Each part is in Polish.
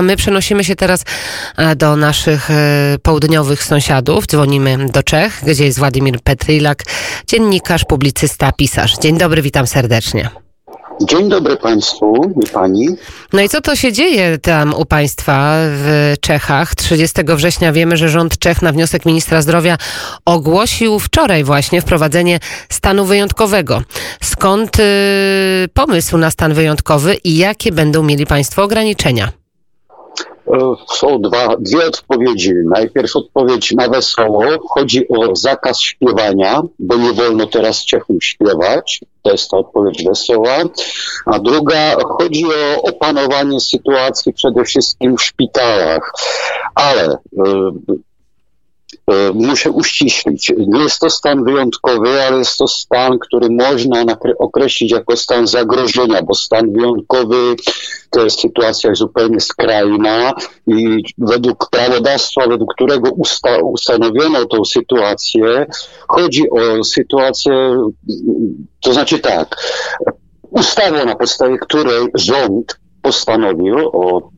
A my przenosimy się teraz e, do naszych e, południowych sąsiadów. Dzwonimy do Czech, gdzie jest Władimir Petrilak, dziennikarz, publicysta, pisarz. Dzień dobry, witam serdecznie. Dzień dobry Państwu i Pani. No i co to się dzieje tam u Państwa w Czechach? 30 września wiemy, że rząd Czech na wniosek ministra zdrowia ogłosił wczoraj właśnie wprowadzenie stanu wyjątkowego. Skąd y, pomysł na stan wyjątkowy i jakie będą mieli Państwo ograniczenia? E, są dwa, dwie odpowiedzi. Najpierw odpowiedź na wesoło. Chodzi o zakaz śpiewania, bo nie wolno teraz Czechom śpiewać. To jest ta odpowiedź wesoła. A druga, chodzi o opanowanie sytuacji przede wszystkim w szpitalach. Ale e, E, muszę uściślić. Nie jest to stan wyjątkowy, ale jest to stan, który można określić jako stan zagrożenia, bo stan wyjątkowy to jest sytuacja zupełnie skrajna i według prawodawstwa, według którego usta ustanowiono tą sytuację, chodzi o sytuację, to znaczy tak, ustawą, na podstawie której rząd postanowił o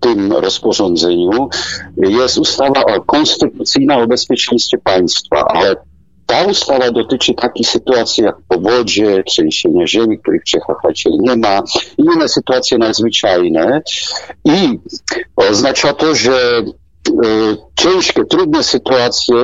tym rozporządzeniu jest ustawa konstytucyjna o bezpieczeństwie państwa, ale ta ustawa dotyczy takich sytuacji jak powodzie, trzęsienia ziemi, których w nie ma, i inne sytuacje nadzwyczajne. I oznacza to, że E, ciężkie, trudne sytuacje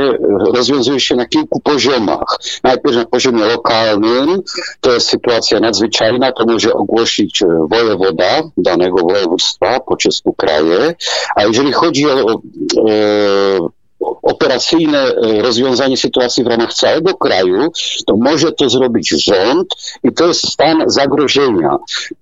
rozwiązują się na kilku poziomach. Najpierw na poziomie lokalnym, to jest sytuacja nadzwyczajna, to może ogłosić e, wojewoda danego województwa po czesku kraje, a jeżeli chodzi o, o e, operacyjne e, rozwiązanie sytuacji w ramach całego kraju, to może to zrobić rząd i to jest stan zagrożenia.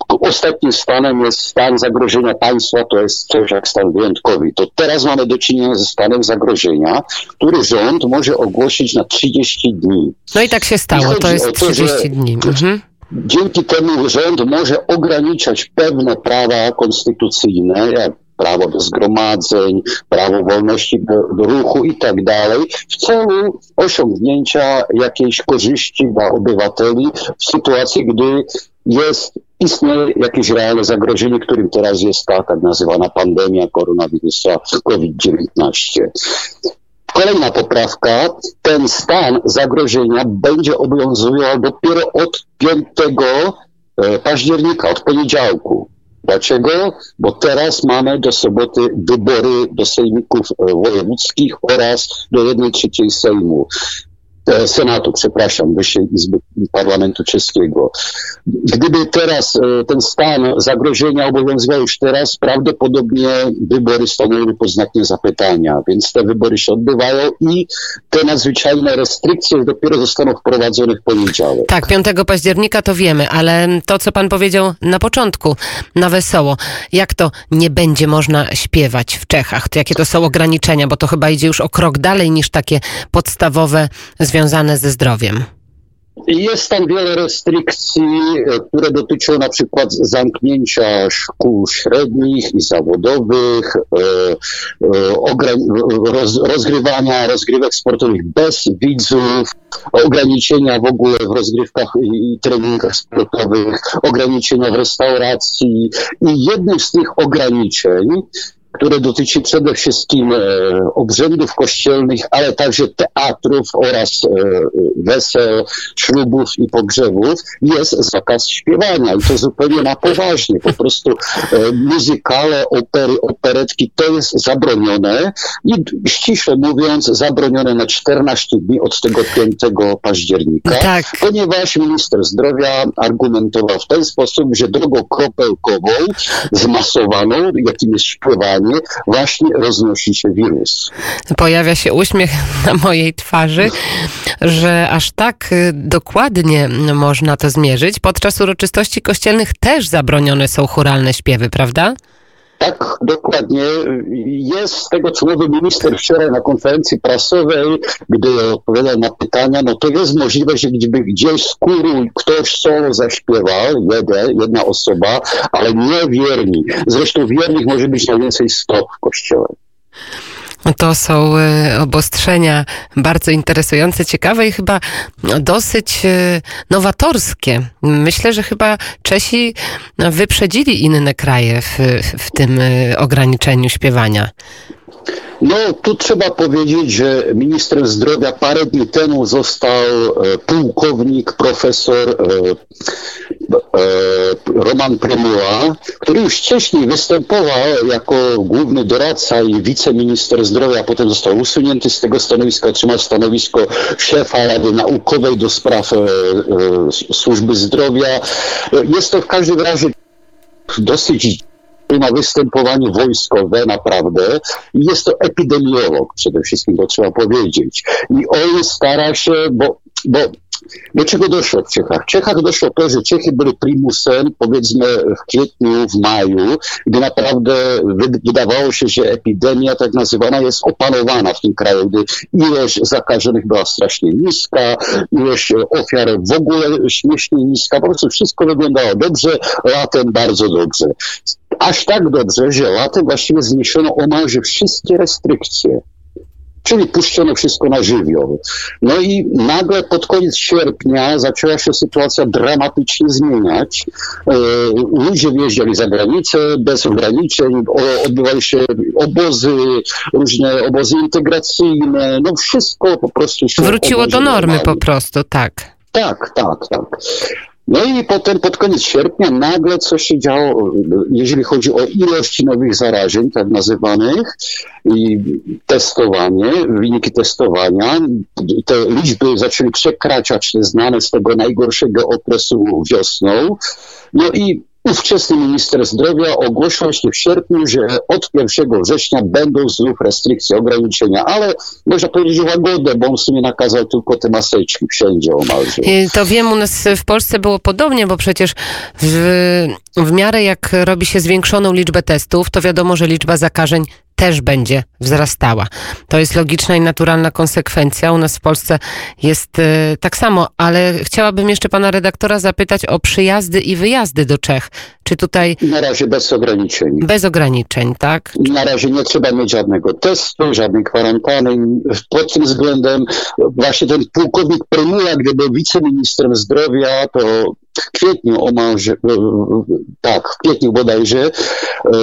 Ostatnim stanem jest stan zagrożenia państwa, to jest coś jak stan wyjątkowy. To teraz mamy do czynienia ze stanem zagrożenia, który rząd może ogłosić na 30 dni. No i tak się stało, to jest 30 dni. Mhm. Dzięki temu rząd może ograniczać pewne prawa konstytucyjne, jak prawo do zgromadzeń, prawo wolności do, do ruchu i tak dalej, w celu osiągnięcia jakiejś korzyści dla obywateli w sytuacji, gdy jest, istnieje jakieś realne zagrożenie, którym teraz jest ta tak nazywana pandemia koronawirusa COVID-19. Kolejna poprawka, ten stan zagrożenia będzie obowiązywał dopiero od 5 e, października, od poniedziałku. Dlaczego? Bo teraz mamy do soboty wybory do sejmików wojewódzkich oraz do jednej trzeciej Sejmu. E, Senatu, przepraszam, Wyższej Izby Parlamentu Czeskiego. Gdyby teraz e, ten stan zagrożenia obowiązywał już teraz, prawdopodobnie wybory stanęły pod znakiem zapytania, więc te wybory się odbywają i te nadzwyczajne restrykcje dopiero zostaną wprowadzone w poniedziałek. Tak, 5 października to wiemy, ale to, co pan powiedział na początku, na wesoło, jak to nie będzie można śpiewać w Czechach? To jakie to są ograniczenia? Bo to chyba idzie już o krok dalej niż takie podstawowe związane ze zdrowiem. Jest tam wiele restrykcji, e, które dotyczą na przykład zamknięcia szkół średnich i zawodowych, e, e, rozgrywania rozgrywek sportowych bez widzów, ograniczenia w ogóle w rozgrywkach i treningach sportowych, ograniczenia w restauracji. I jednym z tych ograniczeń które dotyczy przede wszystkim e, obrzędów kościelnych, ale także teatrów oraz e, wesel, ślubów i pogrzebów, jest zakaz śpiewania. I to zupełnie na poważnie. Po prostu e, muzykale, opery, operetki to jest zabronione i ściśle mówiąc zabronione na 14 dni od tego 5 października, tak. ponieważ minister zdrowia argumentował w ten sposób, że drogą kropelkową zmasowaną, jakim jest śpiewanie, właśnie roznosi się wirus. Pojawia się uśmiech na mojej twarzy, że aż tak y, dokładnie można to zmierzyć. Podczas uroczystości kościelnych też zabronione są churalne śpiewy, prawda? Tak, dokładnie. Jest z tego, co mówił minister wczoraj na konferencji prasowej, gdy odpowiadał na pytania, no to jest możliwe, że gdyby gdzieś z kuru ktoś solo zaśpiewał, jeden, jedna osoba, ale nie wierni. Zresztą wiernych może być najwięcej 100 w kościele. To są e, obostrzenia bardzo interesujące, ciekawe i chyba dosyć e, nowatorskie. Myślę, że chyba Czesi wyprzedzili inne kraje w, w tym e, ograniczeniu śpiewania. No, tu trzeba powiedzieć, że ministrem zdrowia parę dni temu został pułkownik, profesor Roman Premuła, który już wcześniej występował jako główny doradca i wiceminister zdrowia, potem został usunięty z tego stanowiska, otrzymał stanowisko szefa Rady Naukowej do spraw e, e, służby zdrowia. Jest to w każdym razie dosyć ma występowanie wojskowe naprawdę i jest to epidemiolog przede wszystkim, to trzeba powiedzieć. I on stara się, bo, bo do czego doszło w Czechach? W Czechach doszło to, że Czechy były primusem, powiedzmy w kwietniu, w maju, gdy naprawdę wydawało się, że epidemia tak nazywana jest opanowana w tym kraju, gdy ilość zakażonych była strasznie niska, ilość ofiar w ogóle śmiesznie niska, po prostu wszystko wyglądało dobrze, latem bardzo dobrze. Aż tak dobrze, że latem właściwie zniesiono omalże wszystkie restrykcje czyli puszczono wszystko na żywioł. No i nagle pod koniec sierpnia zaczęła się sytuacja dramatycznie zmieniać. E, ludzie wjeżdżali za granicę bez ograniczeń, odbywały się obozy, różne obozy integracyjne, no wszystko po prostu się Wróciło do normy po prostu, tak. Tak, tak, tak. No i potem pod koniec sierpnia nagle coś się działo, jeżeli chodzi o ilość nowych zarażeń, tak nazywanych, i testowanie, wyniki testowania. Te liczby zaczęły przekraczać te znane z tego najgorszego okresu wiosną. No i Ówczesny minister zdrowia ogłosił właśnie w sierpniu, że od 1 września będą znów restrykcje, ograniczenia, ale można powiedzieć łagodę, bo on w sumie nakazał tylko te maseczki wszędzie omalże. To wiem, u nas w Polsce było podobnie, bo przecież w, w miarę jak robi się zwiększoną liczbę testów, to wiadomo, że liczba zakażeń też będzie wzrastała. To jest logiczna i naturalna konsekwencja. U nas w Polsce jest y, tak samo, ale chciałabym jeszcze pana redaktora zapytać o przyjazdy i wyjazdy do Czech. Czy tutaj. Na razie bez ograniczeń. Bez ograniczeń, tak? Na razie nie trzeba mieć żadnego testu, żadnej kwarantanny. Pod tym względem właśnie ten pułkownik Prymula, gdy był wiceministrem zdrowia, to w kwietniu omalże, tak, w kwietniu bodajże, e,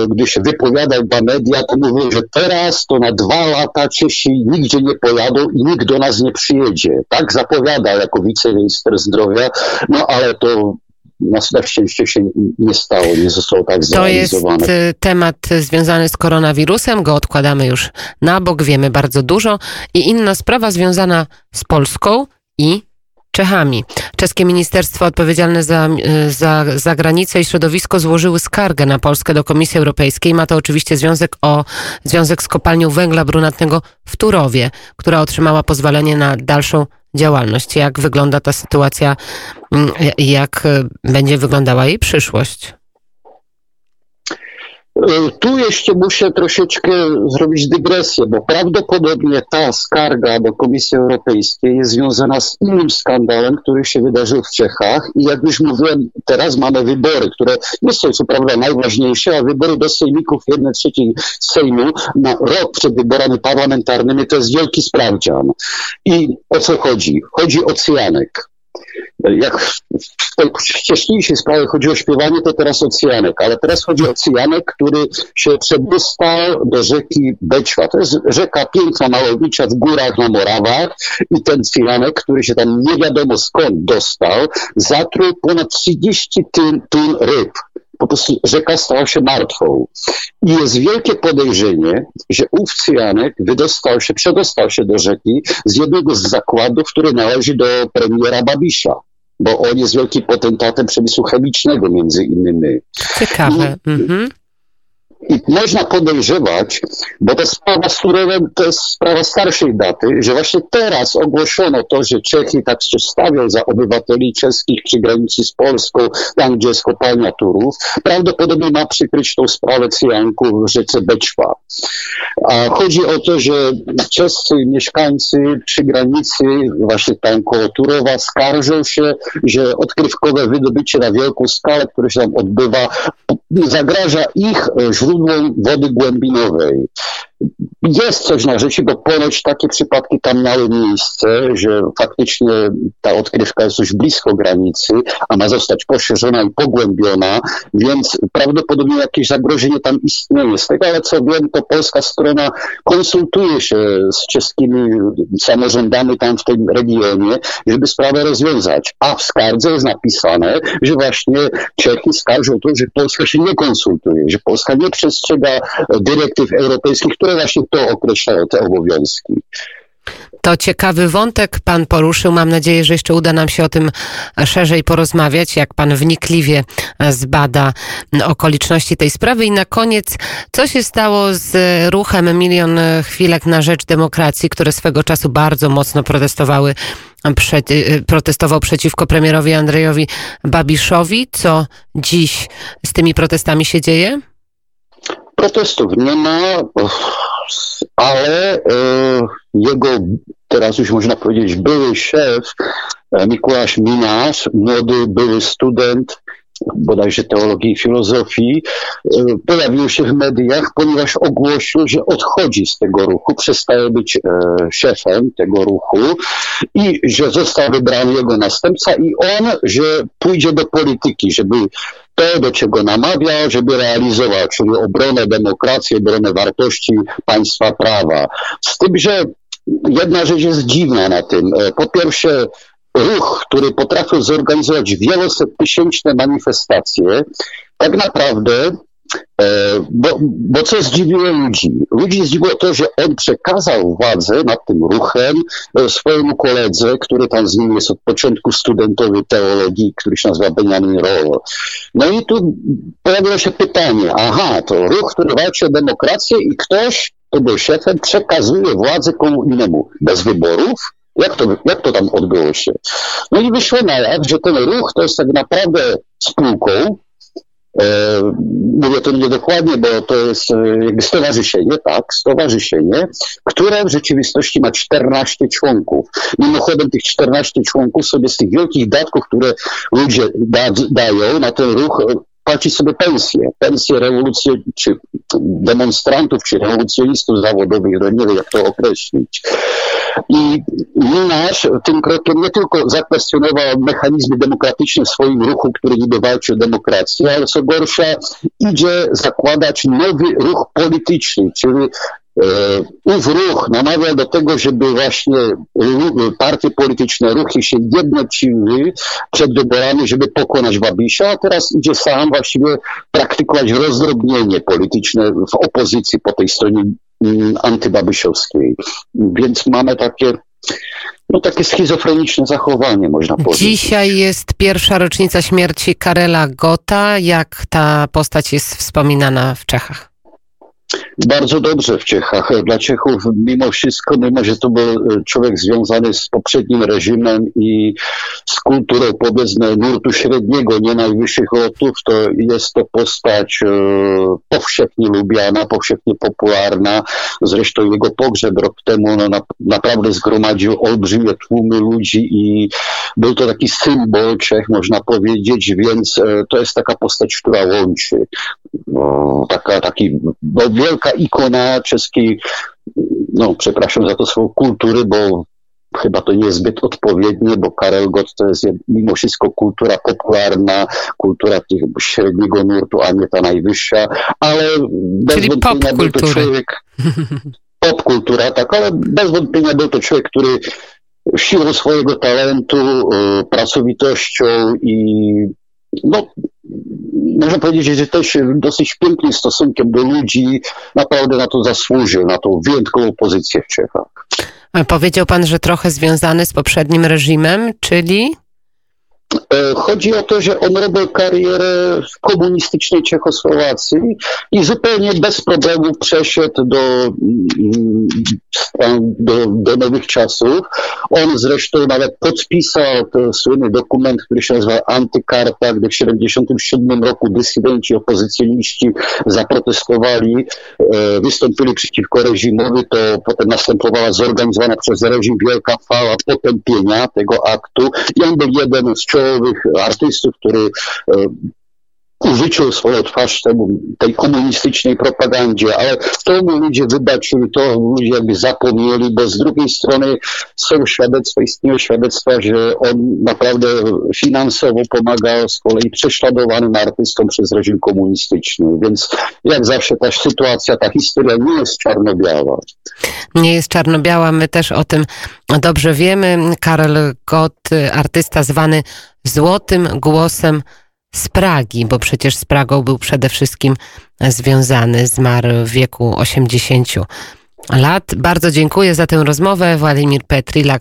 gdy się wypowiadał dla media, to mówił, że teraz to na dwa lata Czesi nigdzie nie pojadą i nikt do nas nie przyjedzie. Tak zapowiadał jako wiceminister zdrowia, no ale to na szczęście się nie stało, nie zostało tak zrealizowane. To jest temat związany z koronawirusem, go odkładamy już na bok, wiemy bardzo dużo. I inna sprawa związana z Polską i Czechami. Czeskie Ministerstwo Odpowiedzialne za, za, za granicę i środowisko złożyły skargę na Polskę do Komisji Europejskiej. Ma to oczywiście związek, o, związek z kopalnią węgla brunatnego w Turowie, która otrzymała pozwolenie na dalszą działalność. Jak wygląda ta sytuacja, mm, jak będzie wyglądała jej przyszłość? E, tu jeszcze muszę troszeczkę zrobić dygresję, bo prawdopodobnie ta skarga do Komisji Europejskiej jest związana z innym skandalem, który się wydarzył w Czechach i jak już mówiłem, teraz mamy wybory, które nie są co prawda najważniejsze, a wybory do sejmików 1 trzeciej Sejmu na rok przed wyborami parlamentarnymi to jest wielki sprawdzian. I o co chodzi? Chodzi o cyjanek jak w tej wcześniejszej sprawie chodzi o śpiewanie, to teraz o cyjanek, ale teraz chodzi o cyjanek, który się przedostał do rzeki Beczwa. To jest rzeka piękna, malownicza w górach na Morawach i ten cyjanek, który się tam nie wiadomo skąd dostał, zatruł ponad 30 tun, tun ryb po prostu rzeka stała się martwą. I jest wielkie podejrzenie, że ów cyjanek wydostał się, przedostał się do rzeki z jednego z zakładów, który należy do premiera Babisza bo on jest wielkim potentatem przemysłu chemicznego między innymi. Ciekawe. I, mhm. I można podejrzewać, bo ta sprawa z Turowem to jest sprawa starszej daty, że właśnie teraz ogłoszono to, że Czechy tak się stawią za obywateli czeskich przy granicy z Polską, tam gdzie jest kopalnia Turów. Prawdopodobnie ma przykryć tą sprawę cyjanku w rzece Beczwa. A chodzi o to, że czescy mieszkańcy przy granicy, właśnie tam koło Turowa, skarżą się, że odkrywkowe wydobycie na wielką skalę, które się tam odbywa, zagraża ich źródłom wody głębinowej. Jest coś na rzeczy, bo ponoć takie przypadki tam miały miejsce, że faktycznie ta odkrywka jest już blisko granicy, a ma zostać poszerzona i pogłębiona, więc prawdopodobnie jakieś zagrożenie tam istnieje. Z tego, ale co wiem, to polska strona konsultuje się z czeskimi samorządami tam w tym regionie, żeby sprawę rozwiązać. A w skardze jest napisane, że właśnie Czechy skarżą to, że Polska się nie konsultuje, że Polska nie przestrzega dyrektyw europejskich, właśnie to określają, te obowiązki. To ciekawy wątek pan poruszył. Mam nadzieję, że jeszcze uda nam się o tym szerzej porozmawiać, jak pan wnikliwie zbada okoliczności tej sprawy. I na koniec, co się stało z ruchem Milion Chwilek na Rzecz Demokracji, które swego czasu bardzo mocno protestowały protestował przeciwko premierowi Andrzejowi Babiszowi. Co dziś z tymi protestami się dzieje? Protestów nie ma, ale e, jego, teraz już można powiedzieć, były szef, e, Mikułasz Minas, młody, były student, bodajże teologii i filozofii, e, pojawił się w mediach, ponieważ ogłosił, że odchodzi z tego ruchu, przestaje być szefem tego ruchu i że został wybrany jego następca i on, że pójdzie do polityki, żeby to, do czego namawia, żeby realizować, czyli obronę demokracji, obronę wartości państwa prawa. Z tym, że jedna rzecz jest dziwna na tym. E, po pierwsze, ruch, który potrafił zorganizować wielosettysięczne manifestacje, tak naprawdę bo, bo co zdziwiło ludzi? Ludzi zdziwiło to, że on przekazał władzę nad tym ruchem e, swojemu koledze, który tam z nim jest od początku studentowy teologii, który się nazywa Benjamin Rollo. No i tu pojawiło się pytanie, aha, to ruch, który walczy o demokrację i ktoś, kto był szefem, przekazuje władzę komu innemu, bez wyborów? Jak to, jak to tam odbyło się? No i wyszło na jaw, że ten ruch to jest tak naprawdę spółką, E, mówię to niedokładnie, bo to jest e, jakby stowarzyszenie, tak, stowarzyszenie, które w rzeczywistości ma 14 członków. Mimochodem tych 14 członków sobie z tych wielkich datków, które ludzie da, dają na ten ruch, płaci sobie pensje, pensje rewolucji, czy demonstrantów, czy rewolucjonistów zawodowych, nie wiem jak to określić. I nasz tym krokiem nie tylko zakwestionował mechanizmy demokratyczne w swoim ruchu, który niby walczy o demokrację, ale co gorsza, idzie zakładać nowy ruch polityczny, czyli E, ów ruch namawia do tego, żeby właśnie partie polityczne, ruchy się jednociły przed wyborami, żeby pokonać Babisia, a teraz idzie sam właściwie praktykować rozdrobnienie polityczne w opozycji po tej stronie antybabysiowskiej. Więc mamy takie no takie schizofreniczne zachowanie, można powiedzieć. Dzisiaj jest pierwsza rocznica śmierci Karela Gota. Jak ta postać jest wspominana w Czechach? Bardzo dobrze w Czechach. Dla Czechów mimo wszystko, mimo że to był e, człowiek związany z poprzednim reżimem i z kulturą powiedzmy nurtu średniego, nie najwyższych lotów, to jest to postać e, powszechnie lubiana, powszechnie popularna. Zresztą jego pogrzeb rok temu no, na, naprawdę zgromadził olbrzymie tłumy ludzi i był to taki symbol Czech, można powiedzieć, więc e, to jest taka postać, która łączy. No, taka, taki no, wielka ikona czeskiej, no przepraszam za to słowo, kultury, bo chyba to nie jest zbyt odpowiednie, bo Karel Gott to jest mimo wszystko kultura popularna, kultura tych średniego nurtu, a nie ta najwyższa, ale bez Czyli wątpienia był to człowiek, pop kultura, tak, ale bez wątpienia był to człowiek, który siłą swojego talentu, y, pracowitością i no, można powiedzieć, że też dosyć pięknym stosunkiem do ludzi naprawdę na to zasłużył, na tą wyjątkową pozycję w Czechach. Powiedział pan, że trochę związany z poprzednim reżimem, czyli? E, chodzi o to, że on robił karierę w komunistycznej Czechosłowacji i zupełnie bez problemu przeszedł do, mm, do, do nowych czasów. On zresztą nawet podpisał ten słynny dokument, który się nazywa Antykarta, gdy w 1977 roku dysydenci, opozycjoniści zaprotestowali, e, wystąpili przeciwko reżimowi, to potem następowała zorganizowana przez reżim wielka fala potępienia tego aktu i on był jeden z czołowych artystów, który użyczył swoją twarz temu, tej komunistycznej propagandzie, ale to mu ludzie wybaczyli, to ludzie jakby zapomnieli, bo z drugiej strony są świadectwa, istnieją świadectwa, że on naprawdę finansowo pomagał z kolei prześladowanym artystom przez reżim komunistyczny, więc jak zawsze ta sytuacja, ta historia nie jest czarno-biała. Nie jest czarno-biała, my też o tym dobrze wiemy. Karol Gott, artysta zwany złotym głosem z Pragi, bo przecież z Pragą był przede wszystkim związany, zmarł w wieku 80 lat. Bardzo dziękuję za tę rozmowę. Władimir Petrilak